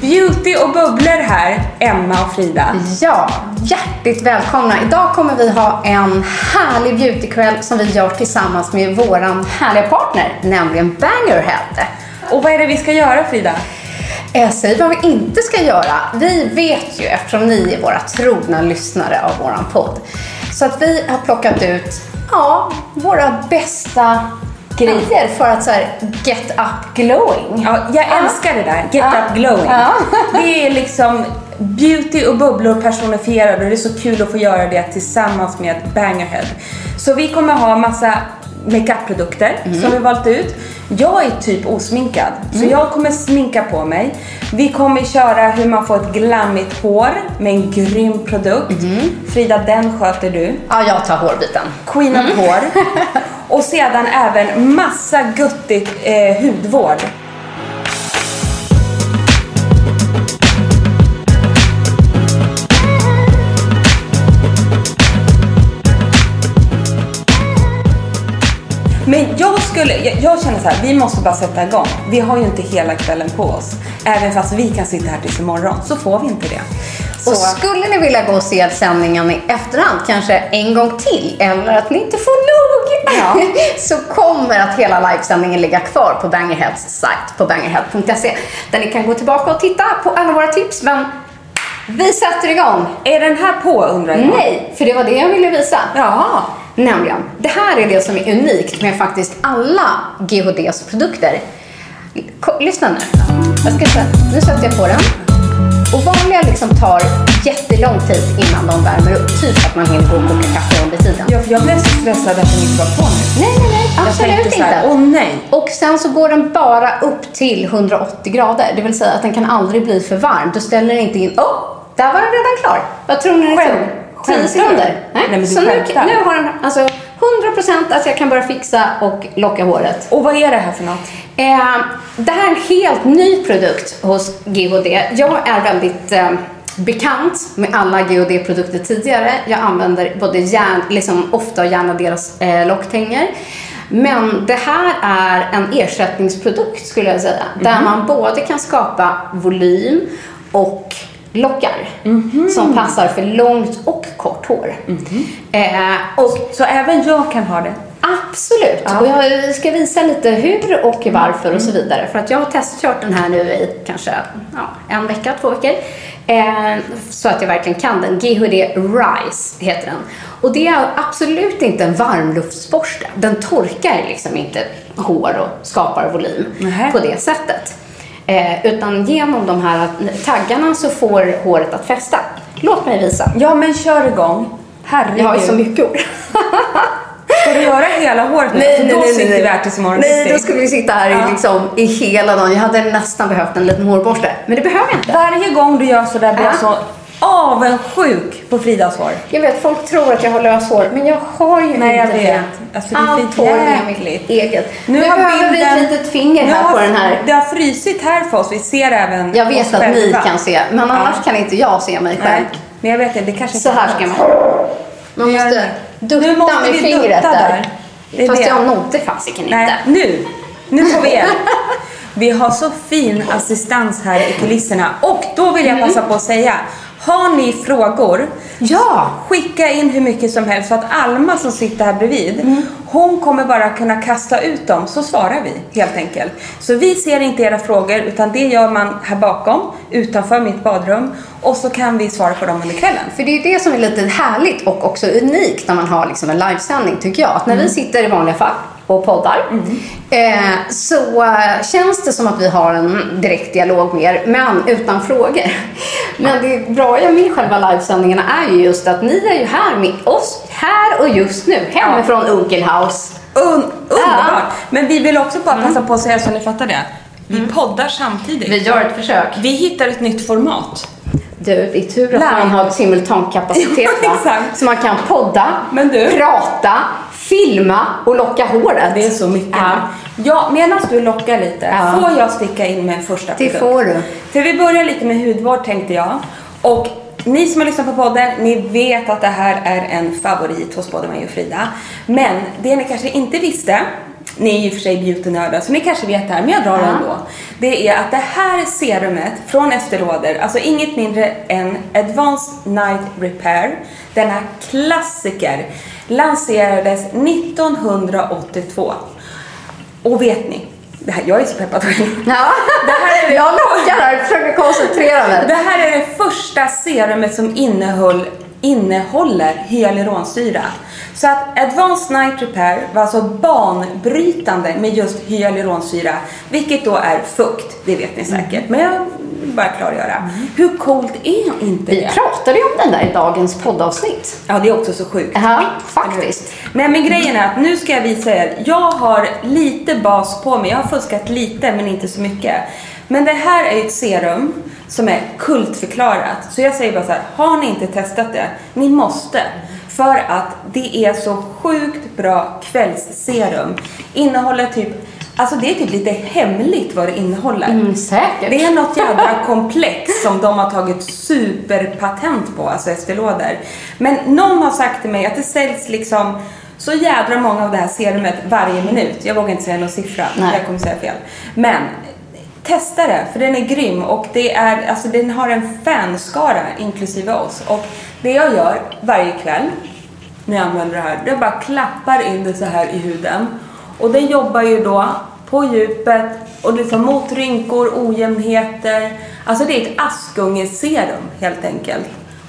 Beauty och bubblor här, Emma och Frida. Ja, hjärtligt välkomna. Idag kommer vi ha en härlig beautykväll som vi gör tillsammans med våran härliga partner, nämligen Bangerhead. Och vad är det vi ska göra Frida? Eh, Säg vad vi inte ska göra. Vi vet ju, eftersom ni är våra trogna lyssnare av våran podd, så att vi har plockat ut ja, våra bästa grejer för att så här, get up glowing. Ja, jag älskar det där, get Ja. up glowing. Ja. Det är liksom beauty och bubblor personifierade och det är så kul att få göra det tillsammans med Bangerhead. Så vi kommer ha massa makeup-produkter Mm. som vi valt ut. Jag är typ osminkad, Mm. så jag kommer sminka på mig. Vi kommer köra hur man får ett glammigt hår med en grym produkt. Mm. Frida, den sköter du. Ja, jag tar hårbiten. Queen of hår. Och sedan även massa guttigt eh, hudvård. Men jag skulle, jag, jag känner så här, vi måste bara sätta igång. Vi har ju inte hela kvällen på oss. Även fast vi kan sitta här tills imorgon så får vi inte det. Och skulle ni vilja gå och se sändningen i efterhand, kanske en gång till, eller att ni inte får nog, Ja. så kommer att hela livesändningen ligga kvar på Bangerheads sajt, på bangerhead.se, där ni kan gå tillbaka och titta på alla våra tips. Men vi sätter igång. är den här på undrar jag? Nej, för det var det jag ville visa. Jaha. Nämligen, det här är det som är unikt med faktiskt alla GHDs produkter. Lyssna nu. Jag ska. Nu sätter jag på den. Och vanliga liksom tar jättelång tid innan de värmer upp. Typ att man hinner gå och koka kaffe under tiden. Ja, för jag blev så stressad att den inte var på nu. Nej, nej, nej. Jag Absolut så här, inte. åh nej. Och sen så går den bara upp till 180 grader. Det vill säga att den kan aldrig bli för varm. Du ställer inte in... Åh, oh, där var den redan klar. Vad tror ni det tog? 10 skämtar du? sekunder? Nej, men du så nu, nu har den alltså 100% att jag kan bara fixa och locka håret. Och vad är det här för något? Eh, det här är en helt ny produkt hos GHD. Jag är väldigt eh, bekant med alla GHD-produkter tidigare. Jag använder både järn, liksom ofta och gärna deras eh, locktänger. Men det här är en ersättningsprodukt skulle jag säga. Där man både kan skapa volym och lockar som passar för långt och kort hår. Eh, och Så även jag kan ha det? Absolut. Och jag ska visa lite hur och varför och så vidare. För att jag har testkört den här nu i kanske ja, en vecka, två veckor. Eh, så att jag verkligen kan den. GHD Rise heter den. Och det är absolut inte en varmluftsborste. Den torkar liksom inte hår och skapar volym Nähä. på det sättet. Eh, utan genom de här taggarna så får håret att fästa. Låt mig visa. Ja, men kör igång. Herregud. Jag har ju så mycket hår. Ska du göra hela håret nu? För då sitter vi här tills imorgon Nej, då skulle vi sitta här Ja. i, liksom, i hela dagen. Jag hade nästan behövt en liten hårborste. Men det behöver jag inte. Varje gång du gör så där blir jag Ja. så... avundsjuk på Fridas hår. Jag vet, folk tror att jag har lös hår, men jag har ju Nej, jag inte vet. det. Alltså, det är Allt hår är mitt eget. Nu, har behöver vi ett litet finger Nu här på den här. Det har frysit här för oss. Vi ser även Jag oss vet att ni kan se, men annars Ja. kan inte jag se mig Nej, själv. men jag vet inte. Det kanske Så inte här ska man. Man Vi gör måste det. dutta Nu måste med vi fingret dutta där. där. Det är Fast det. jag nådde fasiken inte. Nej, nu. Nu får vi hjälp. Vi har så fin assistans här i kulisserna. Och då vill jag passa på att säga, har ni frågor, Ja! skicka in hur mycket som helst så att Alma som sitter här bredvid, hon kommer bara kunna kasta ut dem så svarar vi helt enkelt. Så vi ser inte era frågor utan det gör man här bakom, utanför mitt badrum och så kan vi svara på dem under kvällen. För det är ju det som är lite härligt och också unikt när man har liksom en livesändning tycker jag. Att när vi sitter i vanliga fall och poddar eh, så eh, känns det som att vi har en direkt dialog med er, men utan frågor. Men det bra med själva livesändningarna är ju just att ni är ju här med oss, här och just nu, hemifrån Unkelhaus. Un- underbart! Ja. Men vi vill också bara passa på att säga så ni fattar det. Vi poddar samtidigt. Vi gör ett försök. Vi hittar ett nytt format. Du, det är tur att Live. man har simultankapacitet Ja, va? Så man kan podda, prata, filma och locka håret. Det är så mycket. Ja. Ja, medan du lockar lite, Ja. får jag sticka in med en första Det produkt? får du. För vi börjar lite med hudvård tänkte jag. Och ni som har lyssnat på podden, ni vet att det här är en favorit hos både mig och Frida. Men det ni kanske inte visste, ni är ju för sig beautynördar så ni kanske vet det här, men jag drar Ja. ändå. Det är att det här serumet från Estée Lauder, alltså inget mindre än Advanced Night Repair, denna klassiker, lanserades 1982. Och vet ni, det här, jag är så peppad själv. Ja, Det här är det- jag lockar här, försöker koncentrera mig. Det här är det första serumet som innehöll, innehåller hyaluronsyra. Så att Advanced Night Repair var alltså banbrytande med just hyaluronsyra, vilket då är fukt, det vet ni säkert. Men jag vill bara klargöra. Hur coolt är inte Vi det? pratade ju om den där i dagens poddavsnitt. Ja, det är också så sjukt. Ja, faktiskt. Nej men grejen är att nu ska jag visa er. Jag har lite bas på mig. Jag har fuskat lite men inte så mycket. Men det här är ett serum som är kultförklarat. Så jag säger bara så här, har ni inte testat det? Ni måste. För att det är så sjukt bra kvällsserum. Innehåller typ, alltså det är typ lite hemligt vad det innehåller. Mm, säkert. Det är något jädra komplex som de har tagit superpatent på, alltså Estée. Men någon har sagt till mig att det säljs liksom så jädra många av det här serumet varje minut. Jag vågar inte säga någon siffra, Nej. jag kommer säga fel. Men testa det, för den är grym och det är, alltså den har en fanskara inklusive oss. Och det jag gör varje kväll när jag använder det här, det är bara klappar in det så här i huden. Och den jobbar ju då på djupet och liksom mot rynkor, ojämnheter. Alltså det är ett askungeserum helt enkelt.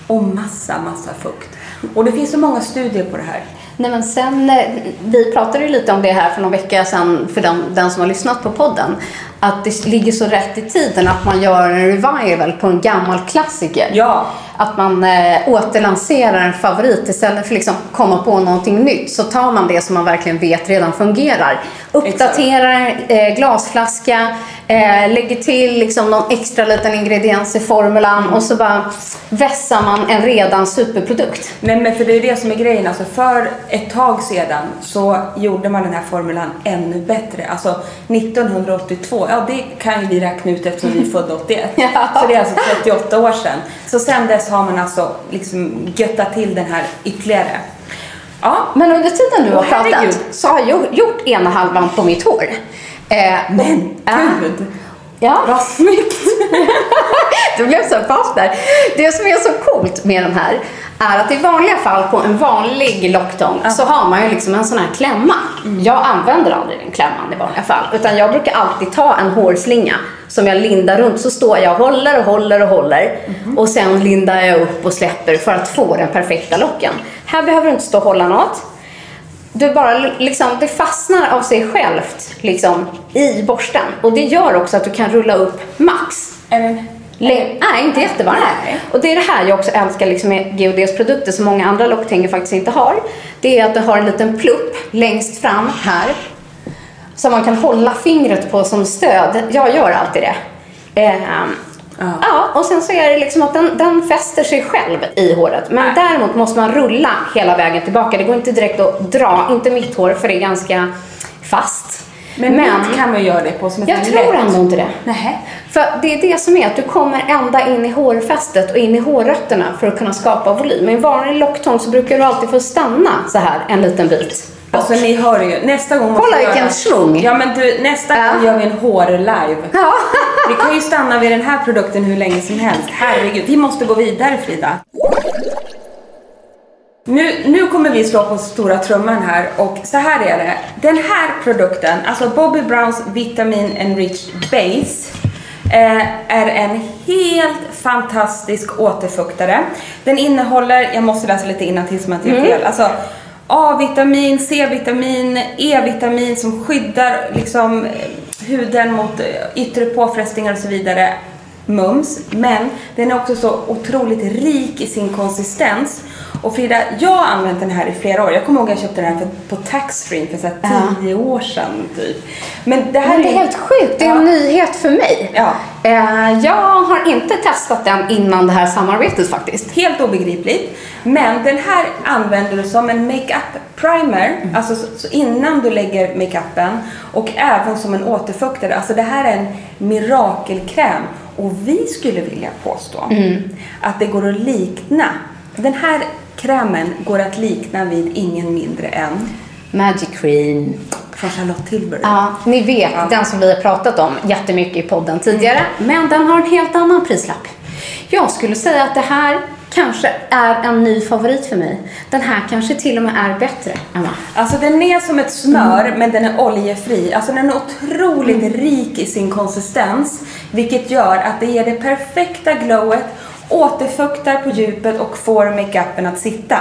Och massa, massa fukt. Och det finns så många studier på det här. Nej, men sen, eh, vi pratade ju lite om det här för någon vecka sedan för den, den som har lyssnat på podden. Att det ligger så rätt i tiden att man gör en revival på en gammal klassiker. Ja. Att man eh, återlanserar en favorit istället för att liksom komma på någonting nytt. Så tar man det som man verkligen vet redan fungerar. Uppdaterar eh, glasflaska, eh, lägger till liksom någon extra liten ingrediens i formulan och så bara vässar man en redan superprodukt. Nej men för det är det som är grejen. Alltså för ett tag sedan så gjorde man den här formulan ännu bättre. Alltså 1982, ja det kan ju vi räkna ut eftersom vi är födda 81. Ja. Så det är alltså 38 år sedan. Så sen dess har man alltså liksom göttat till den här ytterligare. Ja, Men under tiden du har pratat så har jag gjort- ena halvan på mitt hår. Eh, men gud. Ja, Vad snyggt! du blev så fast där. Det som är så coolt med den här är att i vanliga fall på en vanlig locktång så har man ju liksom en sån här klämma. Jag använder aldrig den klämman i vanliga fall. Utan jag brukar alltid ta en hårslinga som jag lindar runt. Så står jag och håller och håller och håller. Och sen lindar jag upp och släpper för att få den perfekta locken. Här behöver du inte stå och hålla något. Du bara liksom, det fastnar av sig självt liksom, i borsten. Och det gör också att du kan rulla upp max. Le- nej, inte jättevarm. Nej. Och det är det här jag också älskar liksom med GODs produkter som många andra locktänger faktiskt inte har. Det är att det har en liten plupp längst fram här. Som man kan hålla fingret på som stöd. Jag gör alltid det. Ehm, Ja. och sen så är det liksom att den, den fäster sig själv i håret. Men Nej. däremot måste man rulla hela vägen tillbaka. Det går inte direkt att dra, inte mitt hår för det är ganska fast. Men, mitt kan man göra det på som ett jag tror ändå inte det. Nej. För det är det som är att du kommer ända in i hårfästet och in i hårrötterna för att kunna skapa volym. Med en vanlig locktång så brukar du alltid få stanna så här en liten bit. Alltså ni hör ju, nästa gång Kolla vi vilken göra- svung. Ja men du, nästa Ja. gång gör vi en hår-live. Ja. Vi kan ju stanna vid den här produkten hur länge som helst. Herregud, vi måste gå vidare Frida. Nu, nu kommer vi slå på stora trumman här och så här är det. Den här produkten, alltså Bobby Browns Vitamin Enriched Base eh, är en helt fantastisk återfuktare. Den innehåller, jag måste läsa lite innantill så man inte gör fel, alltså A-vitamin, C-vitamin, E-vitamin som skyddar liksom eh, huden mot eh, yttre påfrestningar och så vidare mums, men den är också så otroligt rik i sin konsistens. Och Frida, jag har använt den här i flera år. Jag kommer ihåg att jag köpte den här för, på taxfree för så här Ja. tio år sedan typ. Men det här Men det är helt sjukt, det är en Ja. nyhet för mig. Ja. Eh, jag har inte testat den innan det här samarbetet faktiskt. Helt obegripligt. Men den här använder du som en makeup primer, alltså så, så innan du lägger makeupen och även som en återfuktare. Alltså det här är en mirakelkräm och vi skulle vilja påstå att det går att likna. Den här krämen går att likna vid ingen mindre än Magic Cream. från Charlotte Tilbury. Ja, ni vet, Ja. den som vi har pratat om jättemycket i podden tidigare. Men den har en helt annan prislapp. Jag skulle säga att det här kanske är en ny favorit för mig. Den här kanske till och med är bättre, Emma. Alltså den är som ett smör men den är oljefri. Alltså den är otroligt rik i sin konsistens. Vilket gör att det ger det perfekta glowet, återfuktar på djupet och får makeupen att sitta.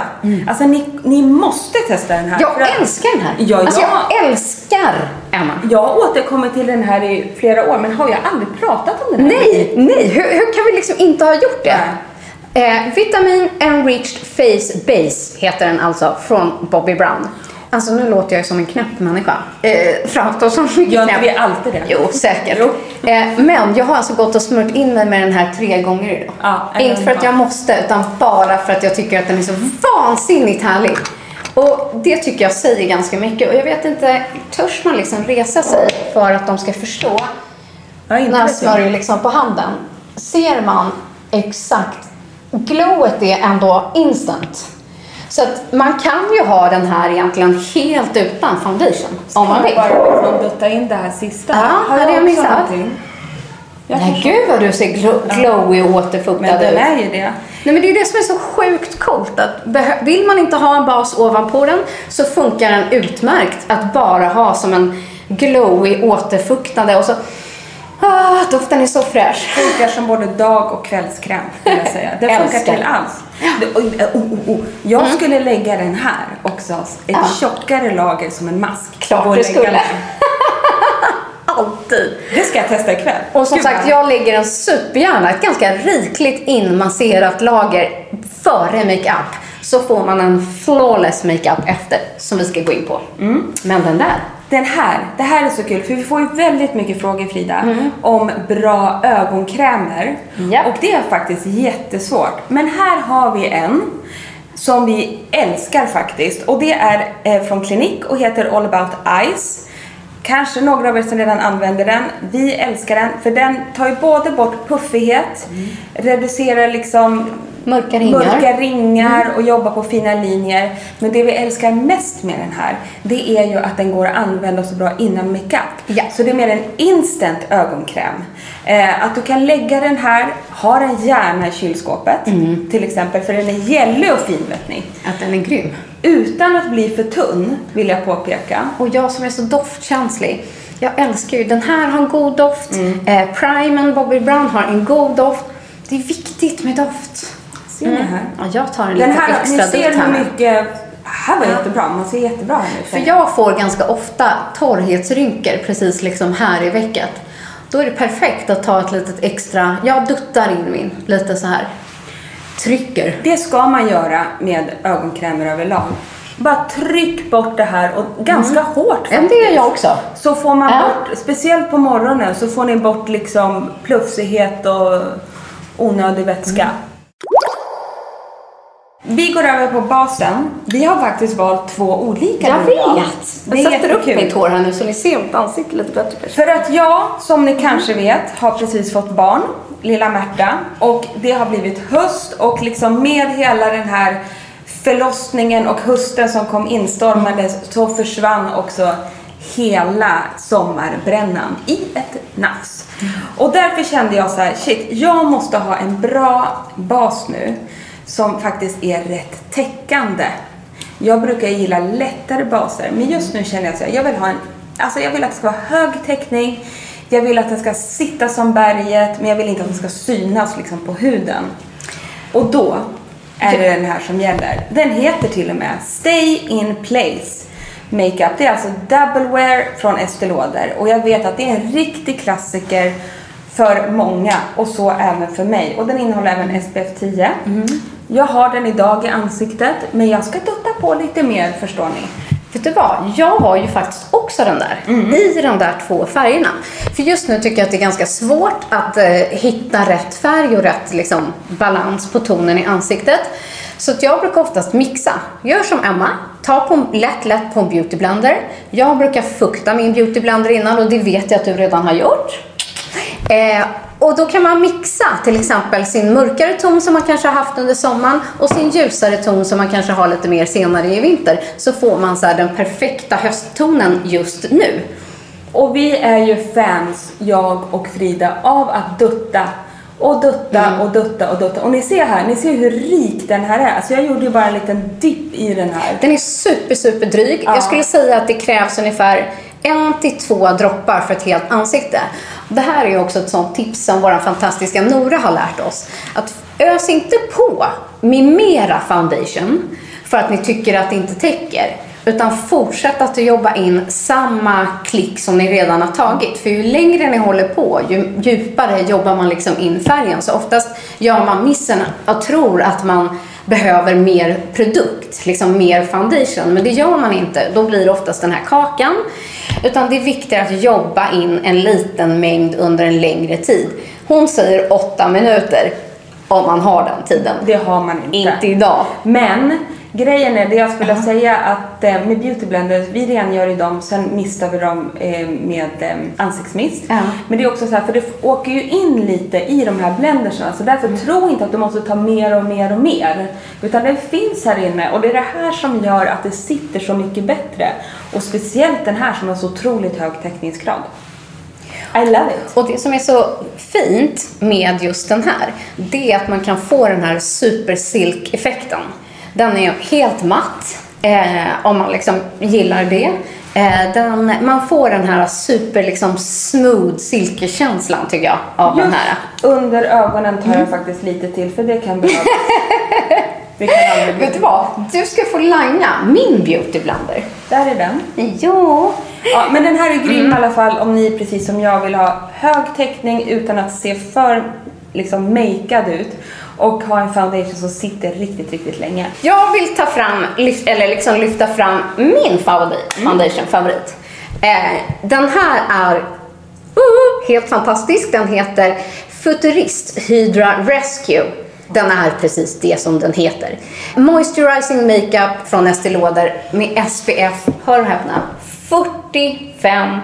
Alltså ni, ni måste testa den här. Jag att- älskar den här. Ja, alltså, jag- jag älskar Emma. Jag har återkommit till den här i flera år men har jag aldrig pratat om den här? Nej, nej. Hur, hur kan vi liksom inte ha gjort det? Eh, Vitamin Enriched Face Base heter den alltså från Bobby Brown. Alltså nu låter jag som en knäpp människa. Eh, framstår som mycket Gör inte vi alltid det? Jo, säkert. Jo. Eh, men jag har alltså gått och smört in mig med den här tre gånger idag. Ja, Inte för att jag måste, utan bara för att jag tycker att den är så vansinnigt härlig. Och det tycker jag säger ganska mycket. Och jag vet inte, törs man liksom resa sig för att de ska förstå? Ja, När jag. smörjer liksom på handen. Ser man exakt, glowet är ändå instant. Så att man kan ju ha den här egentligen helt utan foundation. Om man vill. Bara liksom dutta in det här sista. Ja, Har jag också missat? någonting? Jag Nej gud vad du ser glo- glowy och återfuktad Men den ut. är ju det. Nej men det är det som är så sjukt coolt. Att vill man inte ha en bas ovanpå den så funkar den utmärkt att bara ha som en glowy återfuktande och så ah, doften är så fräsch. Funkar som både dag och kvällskräm vill jag säga. Det funkar till allt. Oh, oh, oh. Jag skulle lägga den här också. Ett Ja. tjockare lager som en mask. Klart du skulle. Alltid. Det ska jag testa ikväll. Och som Gud, sagt, jag lägger en supergärna, ett ganska rikligt inmasserat lager före makeup. Så får man en flawless makeup efter, som vi ska gå in på. Mm. Men den där. Den här, det här är så kul för vi får ju väldigt mycket frågor Frida om bra ögonkrämer. Japp. Och det är faktiskt jättesvårt. Men här har vi en som vi älskar faktiskt. Och det är eh, från Clinique och heter All about eyes. Kanske några av er som redan använder den. Vi älskar den för den tar ju både bort puffighet, reducerar liksom Mörka ringar. mörka ringar och jobbar på fina linjer. Men det vi älskar mest med den här, det är ju att den går att använda så bra innan makeup. Ja. Så det är mer en instant ögonkräm. Eh, att du kan lägga den här, ha den gärna i kylskåpet Mm. till exempel, för den är gällig och fin vet ni. Att den är grym. Utan att bli för tunn, vill jag påpeka. Och jag som är så doftkänslig. Jag älskar ju, den här har en god doft. Eh, Primen Bobby Brown har en god doft. Det är viktigt med doft. Ser ni här? Ja, jag tar en Den liten här, ni extra ser dutt här hur mycket... Här var jättebra, man ser jättebra nu. För jag får ganska ofta torrhetsrynkor precis liksom här i vecket. Då är det perfekt att ta ett litet extra, jag duttar in min lite så här. Trycker. Det ska man göra med ögonkrämer överlag. Bara tryck bort det här och ganska hårt Men det gör jag också. Så får man Ja. bort, speciellt på morgonen, så får ni bort liksom plufsighet och onödig vätska. Mm. Vi går över på basen. Vi har faktiskt valt två olika Jag vet. Det Jag sätter upp mitt hår här nu så ni ser mitt ansikte lite bättre. kanske. För att jag, som ni kanske vet, har precis fått barn, lilla Märta. Och det har blivit höst och liksom med hela den här förlossningen och hösten som kom instormande så försvann också hela sommarbrännan i ett nafs. Och därför kände jag så här, shit, jag måste ha en bra bas nu som faktiskt är rätt täckande. Jag brukar gilla lättare baser, men just nu känner jag att jag vill ha en, alltså jag vill att det ska vara hög täckning, jag vill att den ska sitta som berget, men jag vill inte att den ska synas liksom på huden. Och då är det den här som gäller. Den heter till och med Stay in place makeup. Det är alltså double wear från Estée Lauder och jag vet att det är en riktig klassiker för många och så även för mig. Och den innehåller även SPF 10. Jag har den idag i ansiktet men jag ska dutta på lite mer förstår ni. Vet du vad? Jag har ju faktiskt också den där. I de där två färgerna. För just nu tycker jag att det är ganska svårt att eh, hitta rätt färg och rätt liksom, balans på tonen i ansiktet. Så att jag brukar oftast mixa. Gör som Emma. Ta på, lätt, lätt på en beautyblender. Jag brukar fukta min beautyblender innan och det vet jag att du redan har gjort. Eh, och då kan man mixa till exempel sin mörkare ton som man kanske har haft under sommaren och sin ljusare ton som man kanske har lite mer senare i vinter. Så får man så den perfekta hösttonen just nu. Och vi är ju fans, jag och Frida, av att dutta och dutta och dutta och dutta. Och ni ser här, ni ser hur rik den här är. Alltså jag gjorde ju bara en liten dipp i den här. Den är super, super dryg. Ja. Jag skulle säga att det krävs ungefär en till två droppar för ett helt ansikte. Det här är ju också ett sånt tips som vår fantastiska Nora har lärt oss. Att ös inte på med mera foundation för att ni tycker att det inte täcker. Utan fortsätt att jobba in samma klick som ni redan har tagit. För ju längre ni håller på, ju djupare jobbar man liksom in färgen. Så oftast gör man missen och tror att man behöver mer produkt, liksom mer foundation. Men det gör man inte. Då blir det oftast den här kakan. Utan det är viktigare att jobba in en liten mängd under en längre tid. Hon säger åtta minuter om man har den tiden. Det har man inte. Inte idag. Men grejen är det jag skulle säga att eh, med beautyblenders, vi rengör ju dem, sen mistar vi dem eh, med eh, ansiktsmist. Ja. Men det är också så här, för det åker ju in lite i de här blendersarna, så därför Mm. tro inte att du måste ta mer och mer och mer. Utan den finns här inne och det är det här som gör att det sitter så mycket bättre. Och speciellt den här som har så otroligt hög täckningsgrad. I love it. Och det som är så fint med just den här, det är att man kan få den här supersilk-effekten. Den är helt matt, eh, om man liksom gillar det. Eh, den, man får den här super liksom smooth silkekänslan tycker jag av den här. Under ögonen tar Mm. jag faktiskt lite till för det kan behövas. det kan aldrig bli Vet du vad? Du ska få langa min beautyblender. Där är den. Ja. Ja, men den här är grym Mm. i alla fall om ni precis som jag vill ha hög täckning utan att se för liksom makead ut och ha en foundation som sitter riktigt, riktigt länge. Jag vill ta fram, eller liksom lyfta fram min favorit, foundation favorit. Eh, den här är uh, helt fantastisk. Den heter Futurist Hydra Rescue. Den är precis det som den heter. Moisturizing makeup från Estée Lauder med SPF, hör och häpna, 45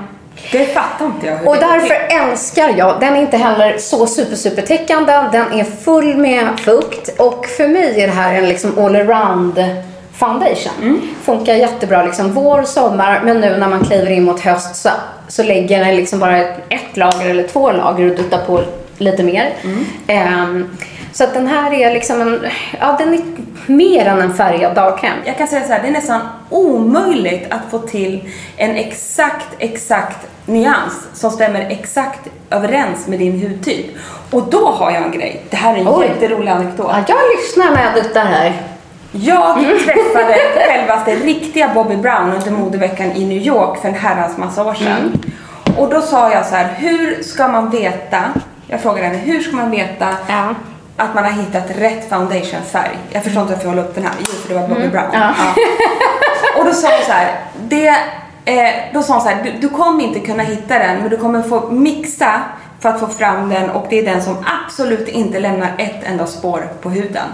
Det fattar inte jag och därför älskar jag, den är inte heller så super super täckande, den är full med fukt och för mig är det här en liksom allround foundation. Mm. Funkar jättebra liksom vår, sommar, men nu när man kliver in mot höst så, så lägger den liksom bara ett, ett lager eller två lager och duttar på lite mer. Mm. Ehm, så att den här är liksom en, ja den är mer än en färgad dagkräm. Jag kan säga så här, det är nästan omöjligt att få till en exakt, exakt nyans som stämmer exakt överens med din hudtyp. Och då har jag en grej. Det här är en Oj. jätterolig anekdot. Ja, jag lyssnar när jag duttar här. Jag träffade självaste riktiga Bobby Brown under modeveckan i New York för en herrans massa år sedan. Och då sa jag så här, hur ska man veta, jag frågade henne, hur ska man veta Ja. Att man har hittat rätt foundationfärg? Jag förstår inte varför jag håller upp den här. Jo, för det var Bobby Brown. Ja. och då sa hon så här, det, eh, då sa hon så här, du, du kommer inte kunna hitta den, men du kommer få mixa för att få fram den och det är den som absolut inte lämnar ett enda spår på huden.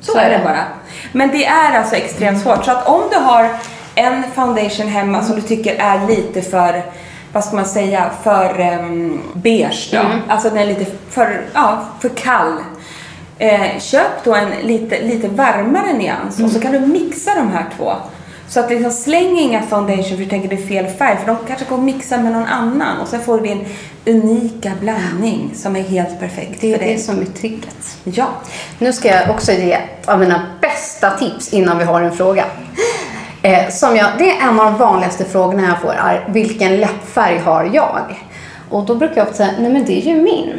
Så, Så är det det. bara. Men det är alltså extremt svårt. Så att om du har en foundation hemma som du tycker är lite för, vad ska man säga, för um, beige då. Alltså den är lite för, ja, för kall. Eh, köp då en lite, lite varmare nyans och så kan du mixa de här två. Så att liksom släng inga foundation för du tänker det är fel färg för de kanske kommer mixa med någon annan och sen får du din unika blandning som är helt perfekt Det är för dig. det som är tricket. Ja. Nu ska jag också ge av mina bästa tips innan vi har en fråga. Eh, som jag, det är en av de vanligaste frågorna jag får är vilken läppfärg har jag? Och då brukar jag ofta säga, nej men det är ju min.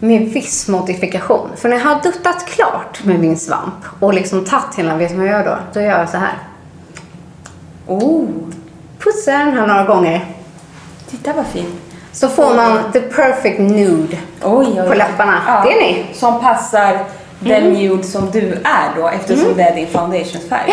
Med viss modifikation. För när jag har duttat klart med min svamp och liksom tagit hela, vet du vad jag gör då? Då gör jag så här. Oh, Pussar den här några gånger. titta vad fin. Så får man the perfect nude Oj, oj, oj. på läpparna. Det är ni. Som passar den nude som du är då eftersom det är din foundationsfärg.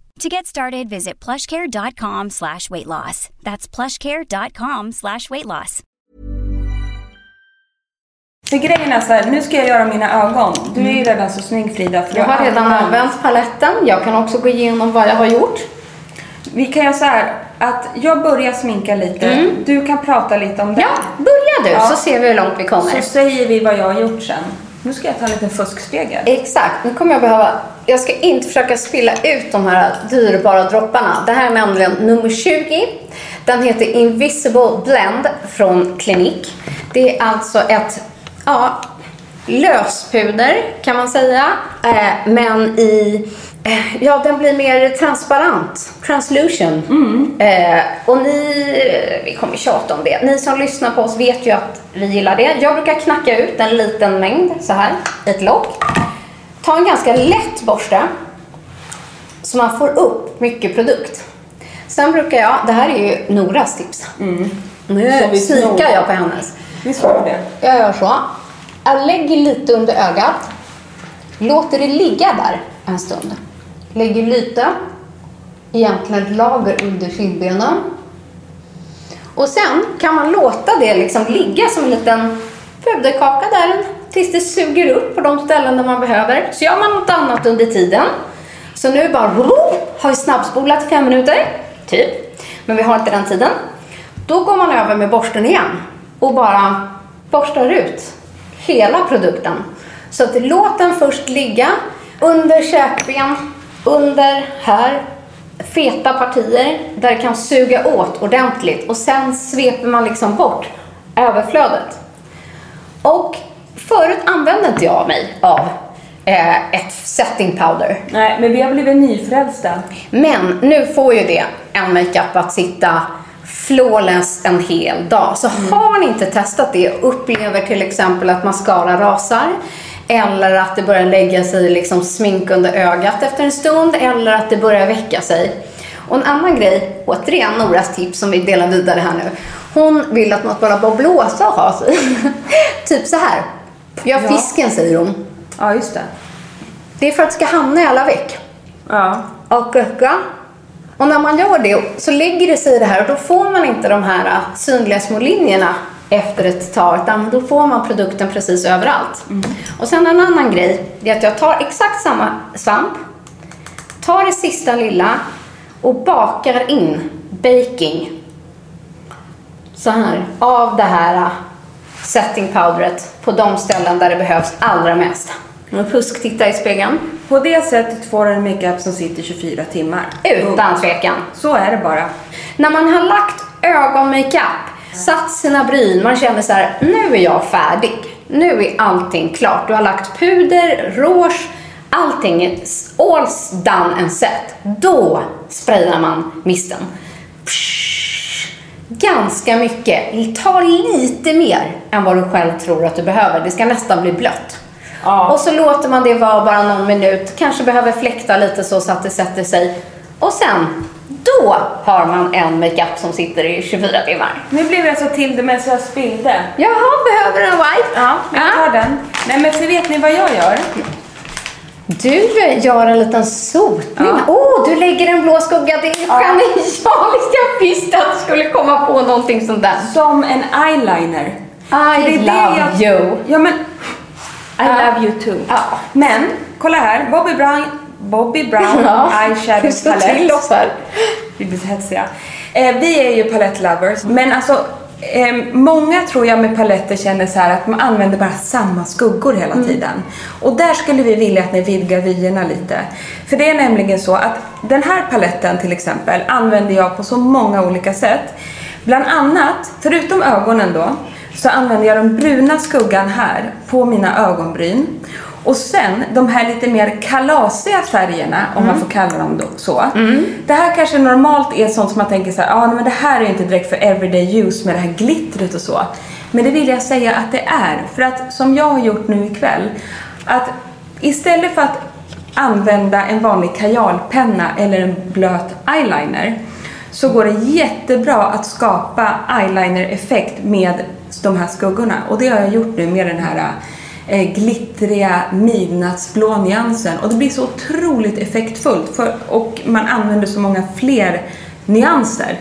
To get started, visit plushcare.com slash weight loss. That's plushcare.com slash weight loss. För grejen är så här, nu ska jag göra mina ögon. Du är ju redan så snygg Frida. För Jag har redan använt paletten. Jag kan också gå igenom vad jag har gjort. Vi kan göra så här, att jag börjar sminka lite. Du kan prata lite om det. Ja, börja du Ja. så ser vi hur långt vi kommer. Så säger vi vad jag har gjort sen. Nu ska jag ta en liten fuskspegel. Exakt, nu kommer jag behöva... Jag ska inte försöka spilla ut de här dyrbara dropparna. Det här är nämligen nummer 20. Den heter Invisible Blend från Clinique. Det är alltså ett ja, löspuder kan man säga. Eh, men i... Eh, ja, den blir mer transparent. Translution. Eh, och ni... Vi kommer tjata om det. Ni som lyssnar på oss vet ju att vi gillar det. Jag brukar knacka ut en liten mängd så här i ett lock. Ta en ganska lätt borste så man får upp mycket produkt. Sen brukar jag, det här är ju Noras tips. Så Nu vi snikar jag på hennes. Visst var det? Jag gör så. Jag lägger lite under ögat. Låter det ligga där en stund. Lägger lite, egentligen ett lager under kindbenen. Och sen kan man låta det liksom ligga som en liten puderkaka där tills det suger upp på de ställen där man behöver. Så gör man något annat under tiden. Så nu bara har vi snabbspolat i fem minuter, typ. Men vi har inte den tiden. Då går man över med borsten igen och bara borstar ut hela produkten. Så att låt den först ligga under käkben, under här, feta partier där det kan suga åt ordentligt och sen sveper man liksom bort överflödet. Och förut använde inte jag mig av eh, ett setting powder. Nej, men vi har blivit nyfrälsta. Men nu får ju det en makeup att sitta flawless en hel dag. Så har ni inte testat det och upplever till exempel att mascara rasar eller att det börjar lägga sig liksom smink under ögat efter en stund eller att det börjar väcka sig. Och en annan grej, återigen Noras tips som vi delar vidare här nu. Hon vill att man ska bara blåsa och ha sig. typ så här. Gör Ja. fisken säger hon. Ja, just det. Det är för att det ska hamna i alla veck Ja. och öka. Och när man gör det så lägger det sig i det här och då får man inte de här äh, synliga små linjerna efter ett tag utan då får man produkten precis överallt. Och sen en annan grej är att jag tar exakt samma svamp, tar det sista lilla och bakar in baking så här av det här äh, setting powderet på de ställen där det behövs allra mest. Pusk, titta i spegeln. På det sättet får du en makeup som sitter 24 timmar. Utan tvekan. Så är det bara. När man har lagt ögonmakeup, satt sina bryn, man känner så här, nu är jag färdig. Nu är allting klart. Du har lagt puder, rouge, allting är all's done and set. Då sprayar man misten. Psh, Ganska mycket. Ta lite mer än vad du själv tror att du behöver. Det ska nästan bli blött. Ja. Och så låter man det vara bara någon minut. Kanske behöver fläkta lite så, så att det sätter sig. Och sen, då har man en makeup som sitter i 24 timmar. Nu blev jag så till det med så jag spillde. Jaha, behöver en wipe? Ja, jag tar den. Nej, men för vet ni vad jag gör? Du gör en liten sotning. Åh, Ja. oh, du lägger en blå skugga. Det är genialiskt. Jag visste att du skulle komma på någonting sånt där. Som en eyeliner. I love jag- you. Ja, men... I Ja. love you too. Ja. Men, kolla här. Bobby Brown, Bobby Brown eyeshadow slår till palette. Vi blir hetsiga. Eh, vi är ju palettlovers, men alltså eh, många tror jag med paletter känner så här att man använder bara samma skuggor hela tiden. Och där skulle vi vilja att ni vidgar vyerna lite. För det är nämligen så att den här paletten till exempel använder jag på så många olika sätt. Bland annat, förutom ögonen då, så använder jag den bruna skuggan här på mina ögonbryn. Och sen de här lite mer kalasiga färgerna, om man får kalla dem så. Det här kanske normalt är sånt som man tänker så här, ah, men det här är inte direkt för everyday use med det här glittret och så. Men det vill jag säga att det är. För att som jag har gjort nu ikväll, att istället för att använda en vanlig kajalpenna eller en blöt eyeliner så går det jättebra att skapa eyeliner-effekt med de här skuggorna. Och det har jag gjort nu med den här glittriga midnattsblå nyansen. Och det blir så otroligt effektfullt för, och man använder så många fler nyanser.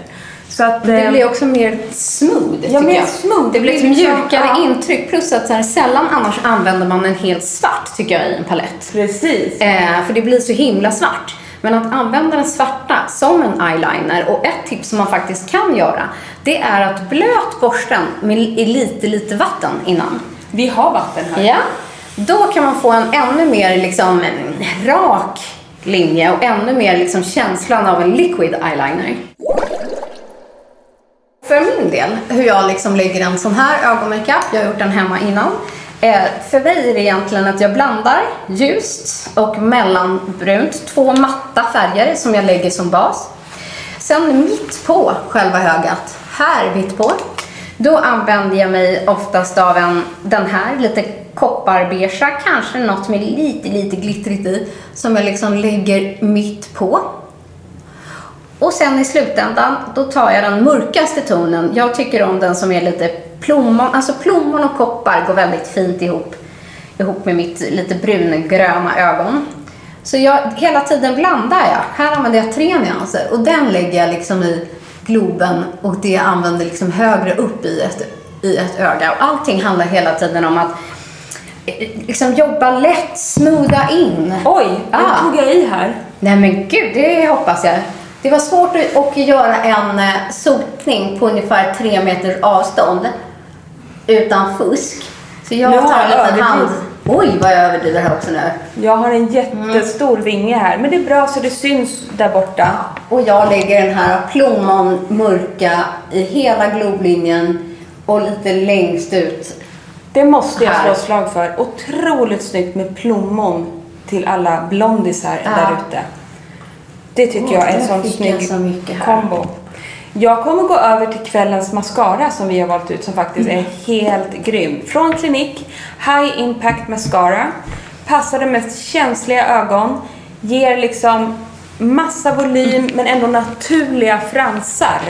Så att, Det eh, blir också mer smooth, Ja, mer jag. smooth. Det blir ett Det blir liksom- mjukare ja. intryck. Plus att så här, sällan annars använder man en helt svart, tycker jag, i en palett. Precis. Eh, för det blir så himla svart. Men att använda den svarta som en eyeliner och ett tips som man faktiskt kan göra det är att blöt borsten med i lite, lite vatten innan. Vi har vatten här. Ja. Då kan man få en ännu mer liksom en rak linje och ännu mer liksom känslan av en liquid eyeliner. För min del, hur jag liksom lägger en sån här ögonmakeup, jag har gjort den hemma innan. Eh, för mig är det egentligen att jag blandar ljust och mellanbrunt, två matta färger som jag lägger som bas. Sen mitt på själva ögat, här mitt på, då använder jag mig oftast av en, den här, lite kopparbeige. kanske något med lite, lite glittrigt i, som jag liksom lägger mitt på. Och sen i slutändan, då tar jag den mörkaste tonen. Jag tycker om den som är lite plommon, alltså plommon och koppar går väldigt fint ihop, ihop med mitt lite brungröna ögon. Så jag, hela tiden blandar jag. Här använder jag tre nyanser alltså, och den lägger jag liksom i globen och det jag använder liksom högre upp i ett, i ett öga. Och allting handlar hela tiden om att eh, liksom jobba lätt, smootha in. Oj, nu Ah. tog jag i här. Nej men gud, det hoppas jag. Det var svårt att, göra en eh, sotning på ungefär tre meters avstånd utan fusk. Så jag Nu tar en liten hand. Oj, vad jag överdriver här också nu. Jag har en jättestor vinge här, men det är bra så det syns där borta. Och jag lägger den här plommon mörka i hela globlinjen och lite längst ut. Det måste jag slå Här. slag för. Otroligt snyggt med plommon till alla blondisar Ja. där ute. Det tycker Åh, jag är en sån snygg så kombo. Jag kommer gå över till kvällens mascara som vi har valt ut som faktiskt är helt grym. Från Clinique, High Impact Mascara. Passar de mest känsliga ögon. Ger liksom massa volym men ändå naturliga fransar.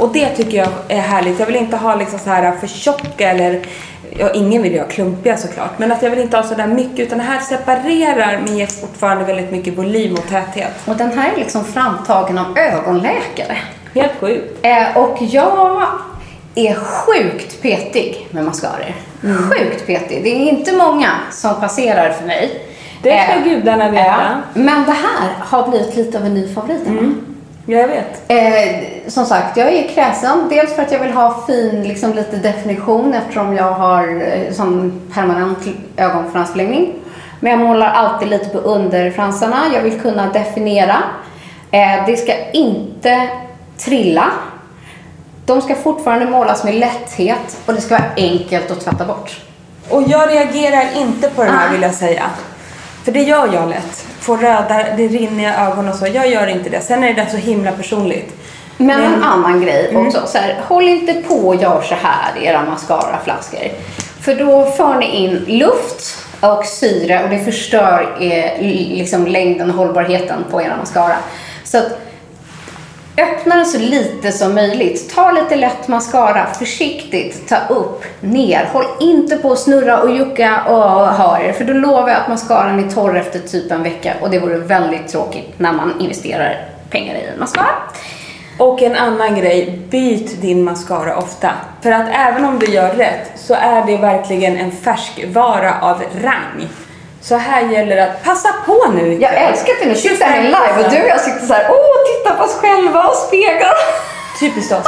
Och det tycker jag är härligt. Jag vill inte ha liksom så här för tjocka eller Ja, ingen vill ju ha klumpiga såklart, men att jag vill inte ha sådär mycket utan det här separerar men ger fortfarande väldigt mycket volym och täthet. Och den här är liksom framtagen av ögonläkare. Helt sjukt. Eh, och jag är sjukt petig med mascaror. Mm. Sjukt petig. Det är inte många som passerar för mig. Det ska Eh, gudarna veta. ja. Men det här har blivit lite av en ny favorit. Emma. Ja, jag vet. Eh, som sagt, jag är kräsen. Dels för att jag vill ha fin, liksom lite definition eftersom jag har eh, sån permanent ögonfransförlängning. Men jag målar alltid lite på underfransarna. Jag vill kunna definiera. Eh, det ska inte trilla. De ska fortfarande målas med lätthet och det ska vara enkelt att tvätta bort. Och jag reagerar inte på den här Ah. vill jag säga. För det gör jag lätt. Får röda, det rinner i ögonen och så. Jag gör inte det. Sen är det så himla personligt. Men en Men- annan grej också, så här, håll inte på och gör så här i era mascaraflaskor. För då för ni in luft och syre och det förstör eh, liksom längden och hållbarheten på era mascara. Så att öppna den så lite som möjligt. Ta lite lätt mascara, försiktigt, ta upp, ner. Håll inte på att snurra och jucka och ha er, för då lovar jag att mascaran är torr efter typ en vecka och det vore väldigt tråkigt när man investerar pengar i en mascara. Och en annan grej, byt din mascara ofta. För att även om du gör rätt så är det verkligen en färskvara av rang. Så här gäller det att passa på nu. Jag älskar att nu sitter här live och du och jag sitter så här, åh, titta på oss själva och speglar. Typiskt oss.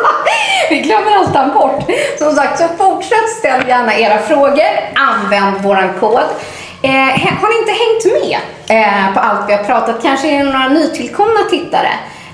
Vi glömmer alltid bort. Som sagt, så fortsätt ställ gärna era frågor. Använd våran kod. Eh, har ni inte hängt med eh, på allt vi har pratat, kanske är det några nytillkomna tittare,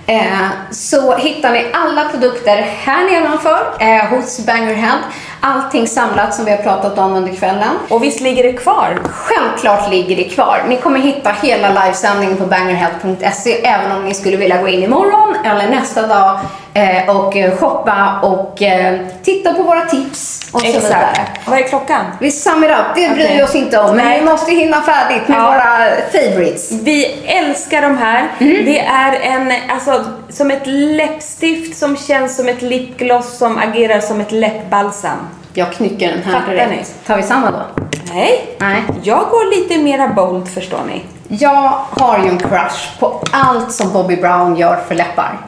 eh, så hittar ni alla produkter här nedanför eh, hos Bangerhead. Allting samlat som vi har pratat om under kvällen. Och visst ligger det kvar? Självklart ligger det kvar. Ni kommer hitta hela livesändningen på bangerhealth.se även om ni skulle vilja gå in imorgon eller nästa dag eh, och eh, shoppa och eh, titta på våra tips och. Exakt. Vad är klockan? Vi sum it up, det bryr Okej. vi oss inte om, men Nej. vi måste hinna färdigt med Ja. våra favorites. Vi älskar de här. Mm. Det är en, alltså, som ett läppstift som känns som ett lipgloss som agerar som ett läppbalsam. Jag knycker den här Fattar direkt. ni? Tar vi samma då? Nej. Nej. Jag går lite mera bold förstår ni. Jag har ju en crush på allt som Bobby Brown gör för läppar.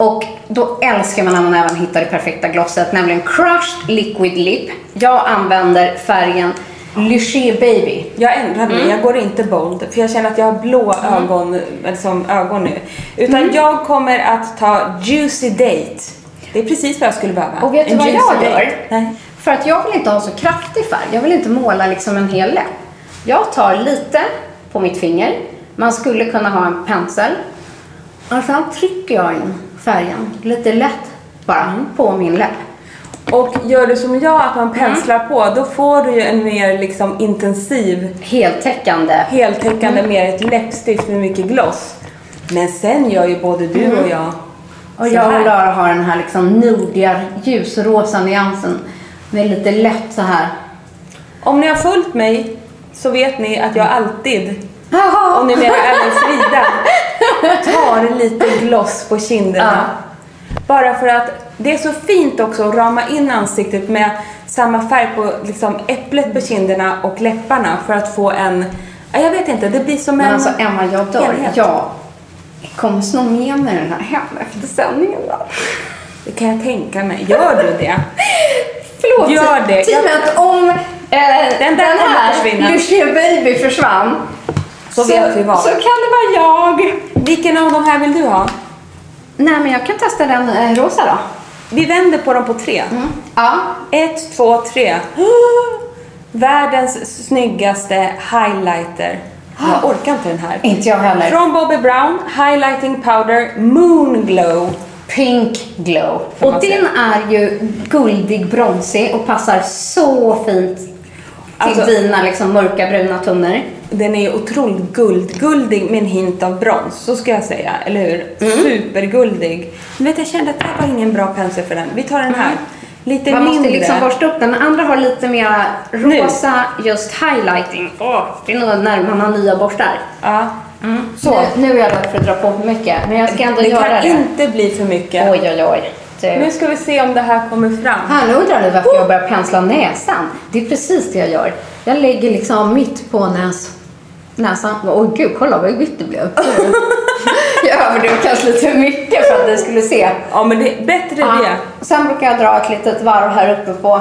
Och då älskar man när man även hittar det perfekta glosset, nämligen Crushed Liquid Lip. Jag använder färgen Luché Baby. Jag ändrar mig, Mm. jag går inte bold för jag känner att jag har blå ögon, liksom, ögon nu. Utan Mm. jag kommer att ta Juicy Date. Det är precis vad jag skulle behöva. Och vet du En vad jag gör? Nej. För att jag vill inte ha så kraftig färg. Jag vill inte måla liksom en hel läpp. Jag tar lite på mitt finger. Man skulle kunna ha en pensel. Och sen trycker jag in färgen lite lätt bara Mm. på min läpp. Och gör du som jag, att Mm. man penslar på, då får du ju en mer liksom intensiv, Heltäckande. heltäckande, Mm. mer ett läppstift med mycket gloss. Men sen gör ju både du och jag Och jag och. Lara har den här liksom nudiga ljusrosa nyansen med lite lätt så här. Om ni har följt mig så vet ni att jag alltid. Och numera även Frida, tar lite gloss på kinderna. Bara för att det är så fint också att rama in ansiktet med samma färg på liksom äpplet på kinderna och läpparna för att få en, ja, jag vet inte, det blir som Men en alltså Emma, jag dör. Jag kommer sno med mig den här hem efter sändningen. Då. Det kan jag tänka mig. Gör du det? Förlåt. Gör det. Teamet, om eh, den, där kommer här. Lucia Baby försvann. Så vet vi vad. Så kan det vara jag. Vilken av de här vill du ha? Nej, men jag kan testa den eh, rosa då. Vi vänder på dem på tre. Ja. Ett, två, tre. Världens snyggaste highlighter. Jag orkar inte den här. Inte jag heller. Från Bobby Brown, Highlighting Powder Moon Glow. Pink Glow. Och den är ju guldig, bronsig och passar så fint Alltså- dina liksom mörka bruna toner. Den är otroligt guldguldig med en hint av brons, så ska jag säga. Eller hur? Mm. Superguldig. Men vet, jag kände att det här var ingen bra pensel för den. Vi tar den här. Lite Man mindre. måste liksom borsta upp den. Den andra har lite mer rosa just highlighting. Åh, det är nog när man har nya borstar. Ja. Så. Nu, nu är jag rädd för att dra på för mycket, men jag ska ändå Det göra kan det. inte bli för mycket. Oj, oj, oj. Du. Nu ska vi se om det här kommer fram. Nu undrar ni varför jag börjar pensla näsan. Det är precis det jag gör. Jag lägger liksom mitt på näs, näsan. Åh gud, kolla vad vitt det blev. jag överdrev kanske lite mycket för att ni skulle se. Ja, men det är bättre Ja. det. Sen brukar jag dra ett litet varv här uppe på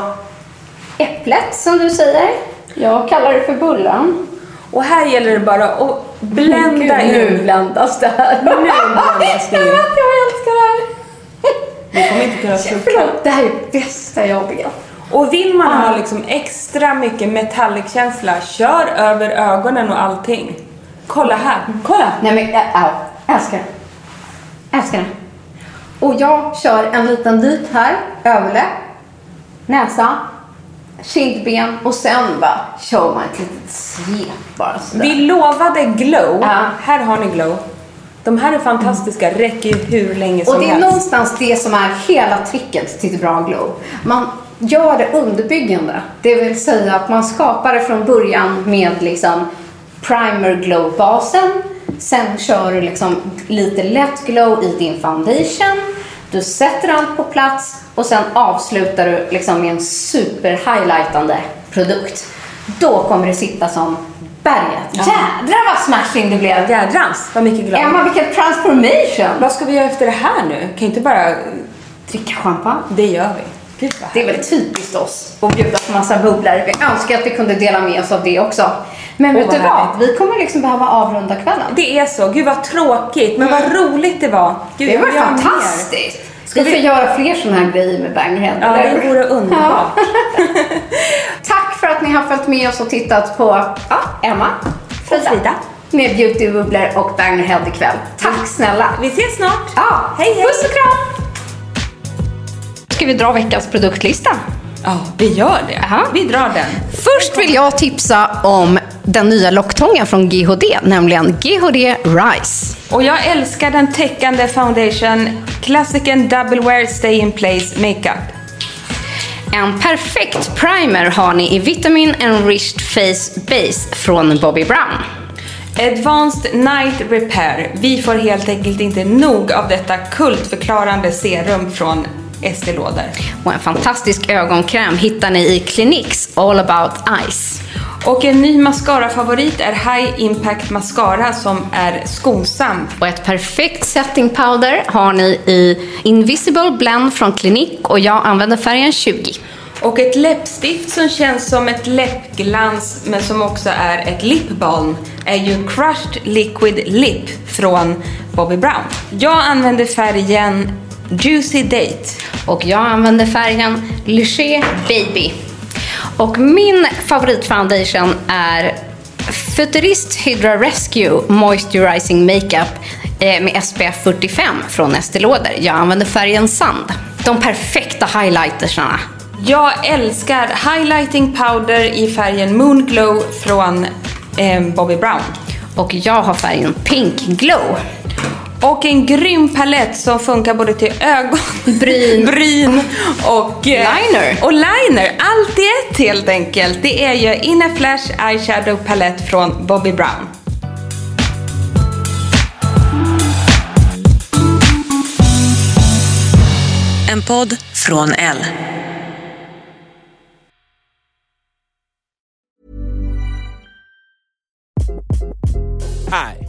äpplet, som du säger. Jag kallar det för bullen. Och här gäller det bara att blända Gud, nu in. bländas det här. Nu bländas det in. Vi kommer inte kunna sluta. Förlåt, det här är bästa jag vet. Och vill man Ah. ha liksom extra mycket metallic-känsla, kör över ögonen och allting. Kolla här. Kolla! Nej men, ä- au. Älskar det. Älskar det. Och jag kör en liten dit här, överläpp, näsa, kindben och sen bara kör man ett litet svep bara sådär. Vi lovade glow. Ja. Här har ni glow. De här är fantastiska, räcker ju hur länge som Och det är helst. någonstans det som är hela tricket till ett bra glow. Man gör det underbyggande. Det vill säga att man skapar det från början med liksom primer glow-basen. Sen kör du liksom lite lätt glow i din foundation. Du sätter allt på plats och sen avslutar du liksom med en super-highlightande produkt. Då kommer det sitta som berget. Jädrar vad smashing det blev! Jädrans, vad mycket glow. Emma, vilken transformation! Vad ska vi göra efter det här nu? Kan inte bara... Dricka champagne. Det gör vi. Gud Det är väl typiskt oss att bjuda på massa bubblor. Vi önskar att vi kunde dela med oss av det också. Men Åh, vet du vad. Vi kommer liksom behöva avrunda kvällen. Det är så. Gud vad tråkigt. Men vad roligt det var. Gud, Det var mer. fantastiskt. Ska vi vi- göra fler sådana här grejer med Bangerhead. Ja, eller det vore underbart. Tack för att ni har följt med oss och tittat på ja, Emma, Frida, Frida. med Beautybubblor och Bangerhead ikväll. Tack snälla. Vi ses snart. Ja, Hej, hej. Puss och kram. Ska vi dra veckans produktlista? Ja, vi gör det. Aha. Vi drar den. Först vill jag tipsa om den nya locktången från GHD, nämligen GHD Rise. Och jag älskar den täckande foundation Classicen Double Wear Stay In Place Makeup. En perfekt primer har ni i Vitamin Enriched Face Base från Bobbi Brown. Advanced Night Repair. Vi får helt enkelt inte nog av detta kultförklarande serum från Lauder. Och en fantastisk ögonkräm hittar ni i Cliniques All About Eyes. Och en ny mascara-favorit är High Impact Mascara som är skonsam. Och ett perfekt setting powder har ni i Invisible Blend från Clinique och jag använder färgen 20. Och ett läppstift som känns som ett läppglans men som också är ett lip balm är ju Crushed Liquid Lip från Bobbi Brown. Jag använder färgen Juicy Date. Och jag använder färgen Luché Baby. Och min favoritfoundation är Futurist Hydra Rescue Moisturizing Makeup eh, med SPF 45 från Estée Lauder. Jag använder färgen Sand. De perfekta highlightersarna. Jag älskar highlighting powder i färgen Moon Glow från eh, Bobbi Brown. Och jag har färgen Pink Glow. Och en grym palett som funkar både till ögon, Bryn. bryn och eh, Liner. Och liner. Allt i ett helt enkelt. Det är ju In a Flash Eyeshadow palett från Bobbi Brown. En podd från L. Hi,